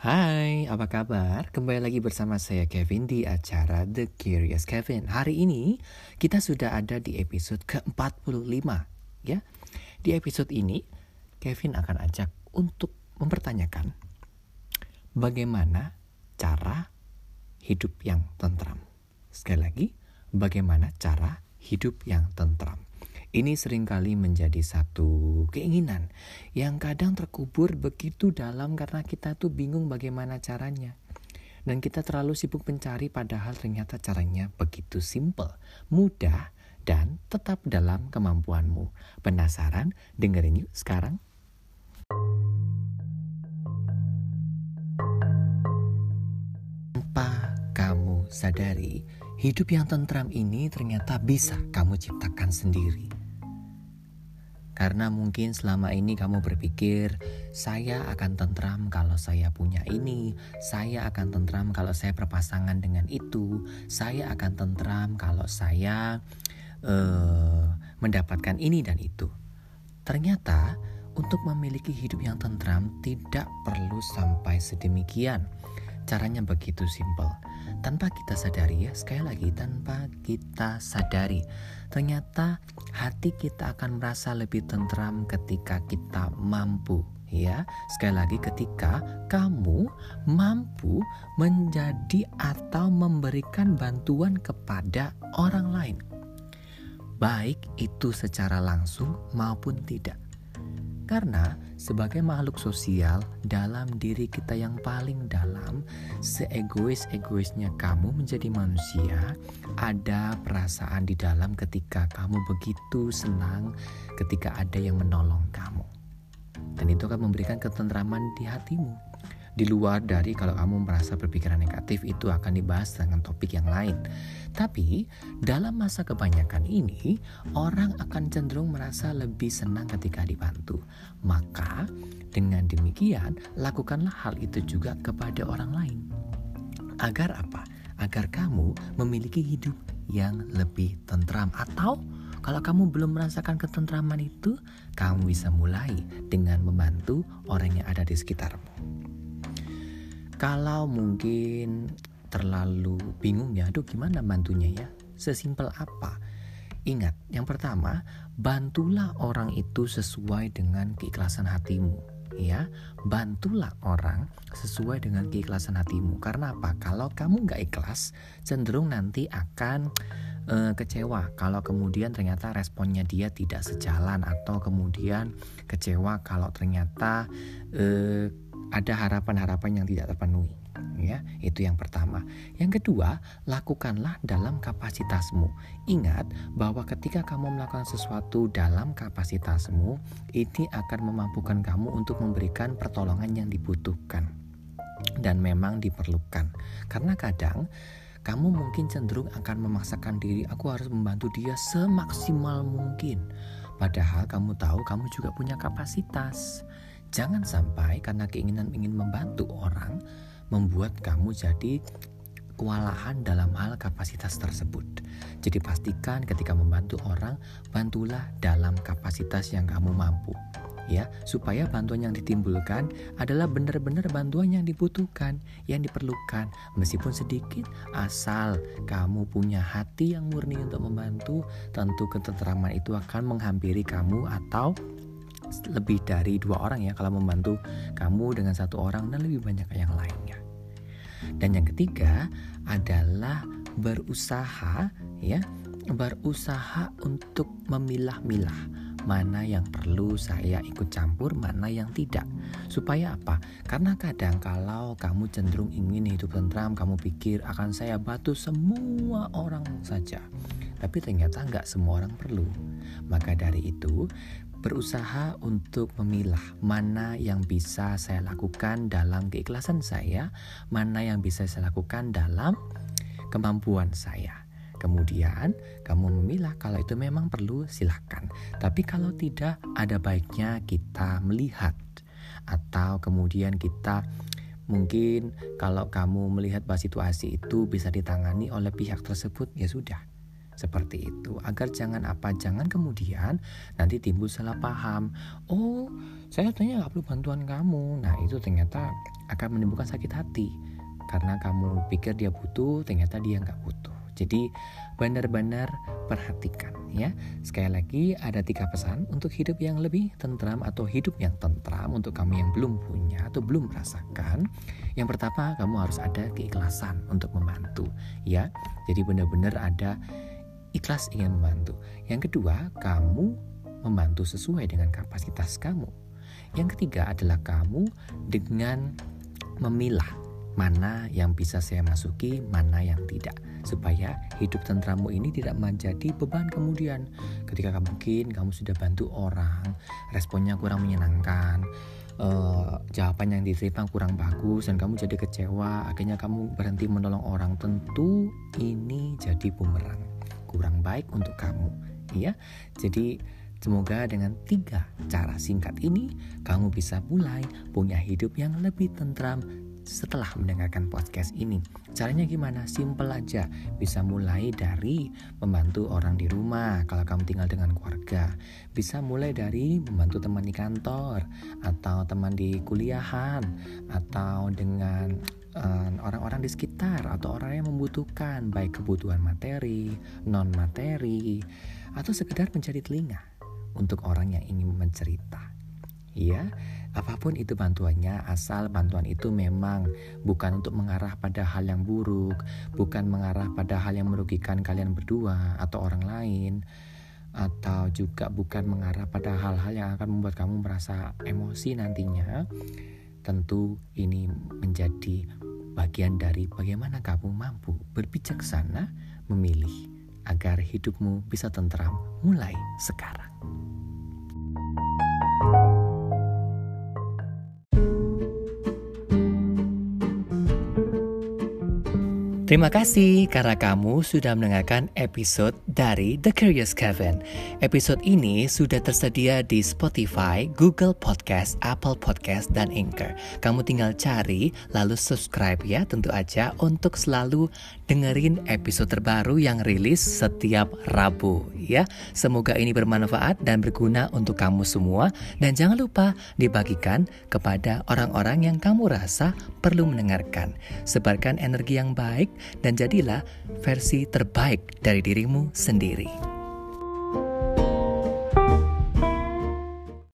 Hai, apa kabar? Kembali lagi bersama saya Kevin di acara The Curious Kevin. Hari ini kita sudah ada di episode ke-45 ya. Di episode ini Kevin akan ajak untuk mempertanyakan bagaimana cara hidup yang tentram. Sekali lagi, bagaimana cara hidup yang tentram. Ini sering kali menjadi satu keinginan yang kadang terkubur begitu dalam karena kita tuh bingung bagaimana caranya. Dan kita terlalu sibuk mencari padahal ternyata caranya begitu simple, mudah, dan tetap dalam kemampuanmu. Penasaran? Dengerin yuk sekarang. Tanpa kamu sadari, hidup yang tentram ini ternyata bisa kamu ciptakan sendiri. Karena mungkin selama ini kamu berpikir, saya akan tentram kalau saya punya ini, saya akan tentram kalau saya berpasangan dengan itu, saya akan tentram kalau saya uh, mendapatkan ini dan itu. Ternyata, untuk memiliki hidup yang tentram tidak perlu sampai sedemikian. Caranya begitu simpel. Tanpa kita sadari ya sekali lagi tanpa kita sadari ternyata hati kita akan merasa lebih tentram ketika kita mampu ya. Sekali lagi ketika kamu mampu menjadi atau memberikan bantuan kepada orang lain baik itu secara langsung maupun tidak karena sebagai makhluk sosial dalam diri kita yang paling dalam, seegois-egoisnya kamu menjadi manusia, ada perasaan di dalam ketika kamu begitu senang ketika ada yang menolong kamu. Dan itu akan memberikan ketentraman di hatimu. Di luar dari kalau kamu merasa berpikiran negatif itu akan dibahas dengan topik yang lain. Tapi dalam masa kebanyakan ini orang akan cenderung merasa lebih senang ketika dibantu. Maka dengan demikian lakukanlah hal itu juga kepada orang lain. Agar apa? Agar kamu memiliki hidup yang lebih tentram atau kalau kamu belum merasakan ketentraman itu, kamu bisa mulai dengan membantu orang yang ada di sekitarmu. Kalau mungkin terlalu bingung ya, aduh gimana bantunya ya? Sesimpel apa? Ingat, yang pertama, bantulah orang itu sesuai dengan keikhlasan hatimu ya bantulah orang sesuai dengan keikhlasan hatimu karena apa kalau kamu nggak ikhlas cenderung nanti akan uh, kecewa kalau kemudian ternyata responnya dia tidak sejalan atau kemudian kecewa kalau ternyata uh, ada harapan-harapan yang tidak terpenuhi ya. Itu yang pertama. Yang kedua lakukanlah dalam kapasitasmu. Ingat bahwa ketika kamu melakukan sesuatu dalam kapasitasmu ini akan memampukan kamu untuk memberikan pertolongan yang dibutuhkan dan memang diperlukan. Karena kadang kamu mungkin cenderung akan memaksakan diri aku harus membantu dia semaksimal mungkin. Padahal kamu tahu kamu juga punya kapasitas Jangan sampai karena keinginan ingin membantu orang membuat kamu jadi kewalahan dalam hal kapasitas tersebut. Jadi pastikan ketika membantu orang, bantulah dalam kapasitas yang kamu mampu. Ya, supaya bantuan yang ditimbulkan adalah benar-benar bantuan yang dibutuhkan, yang diperlukan, meskipun sedikit, asal kamu punya hati yang murni untuk membantu, tentu ketentraman itu akan menghampiri kamu atau lebih dari dua orang ya kalau membantu kamu dengan satu orang dan lebih banyak yang lainnya. Dan yang ketiga adalah berusaha ya, berusaha untuk memilah-milah mana yang perlu saya ikut campur, mana yang tidak. Supaya apa? Karena kadang kalau kamu cenderung ingin hidup tentram, kamu pikir akan saya bantu semua orang saja. Tapi ternyata nggak semua orang perlu. Maka dari itu, berusaha untuk memilah mana yang bisa saya lakukan dalam keikhlasan saya, mana yang bisa saya lakukan dalam kemampuan saya. Kemudian kamu memilah kalau itu memang perlu silahkan. Tapi kalau tidak ada baiknya kita melihat atau kemudian kita mungkin kalau kamu melihat bahwa situasi itu bisa ditangani oleh pihak tersebut ya sudah seperti itu agar jangan apa jangan kemudian nanti timbul salah paham oh saya tanya nggak perlu bantuan kamu nah itu ternyata akan menimbulkan sakit hati karena kamu pikir dia butuh ternyata dia nggak butuh jadi benar-benar perhatikan ya. Sekali lagi ada tiga pesan untuk hidup yang lebih tentram atau hidup yang tentram untuk kamu yang belum punya atau belum merasakan. Yang pertama, kamu harus ada keikhlasan untuk membantu ya. Jadi benar-benar ada ikhlas ingin membantu. Yang kedua, kamu membantu sesuai dengan kapasitas kamu. Yang ketiga adalah kamu dengan memilah mana yang bisa saya masuki, mana yang tidak, supaya hidup tentramu ini tidak menjadi beban kemudian. Ketika mungkin kamu sudah bantu orang, responnya kurang menyenangkan, uh, jawaban yang diterima kurang bagus dan kamu jadi kecewa, akhirnya kamu berhenti menolong orang. Tentu ini jadi bumerang, kurang baik untuk kamu, ya. Jadi Semoga dengan tiga cara singkat ini, kamu bisa mulai punya hidup yang lebih tentram setelah mendengarkan podcast ini. Caranya gimana? Simple aja. Bisa mulai dari membantu orang di rumah kalau kamu tinggal dengan keluarga. Bisa mulai dari membantu teman di kantor atau teman di kuliahan atau dengan orang-orang uh, di sekitar atau orang yang membutuhkan baik kebutuhan materi, non materi atau sekedar menjadi telinga untuk orang yang ingin mencerita. Ya, Apa pun itu bantuannya, asal bantuan itu memang bukan untuk mengarah pada hal yang buruk, bukan mengarah pada hal yang merugikan kalian berdua atau orang lain, atau juga bukan mengarah pada hal-hal yang akan membuat kamu merasa emosi nantinya. Tentu ini menjadi bagian dari bagaimana kamu mampu berbijaksana memilih agar hidupmu bisa tentram mulai sekarang. Terima kasih karena kamu sudah mendengarkan episode dari The Curious Kevin. Episode ini sudah tersedia di Spotify, Google Podcast, Apple Podcast, dan Anchor. Kamu tinggal cari lalu subscribe ya tentu aja untuk selalu dengerin episode terbaru yang rilis setiap Rabu ya. Semoga ini bermanfaat dan berguna untuk kamu semua dan jangan lupa dibagikan kepada orang-orang yang kamu rasa perlu mendengarkan. Sebarkan energi yang baik dan jadilah versi terbaik dari dirimu sendiri.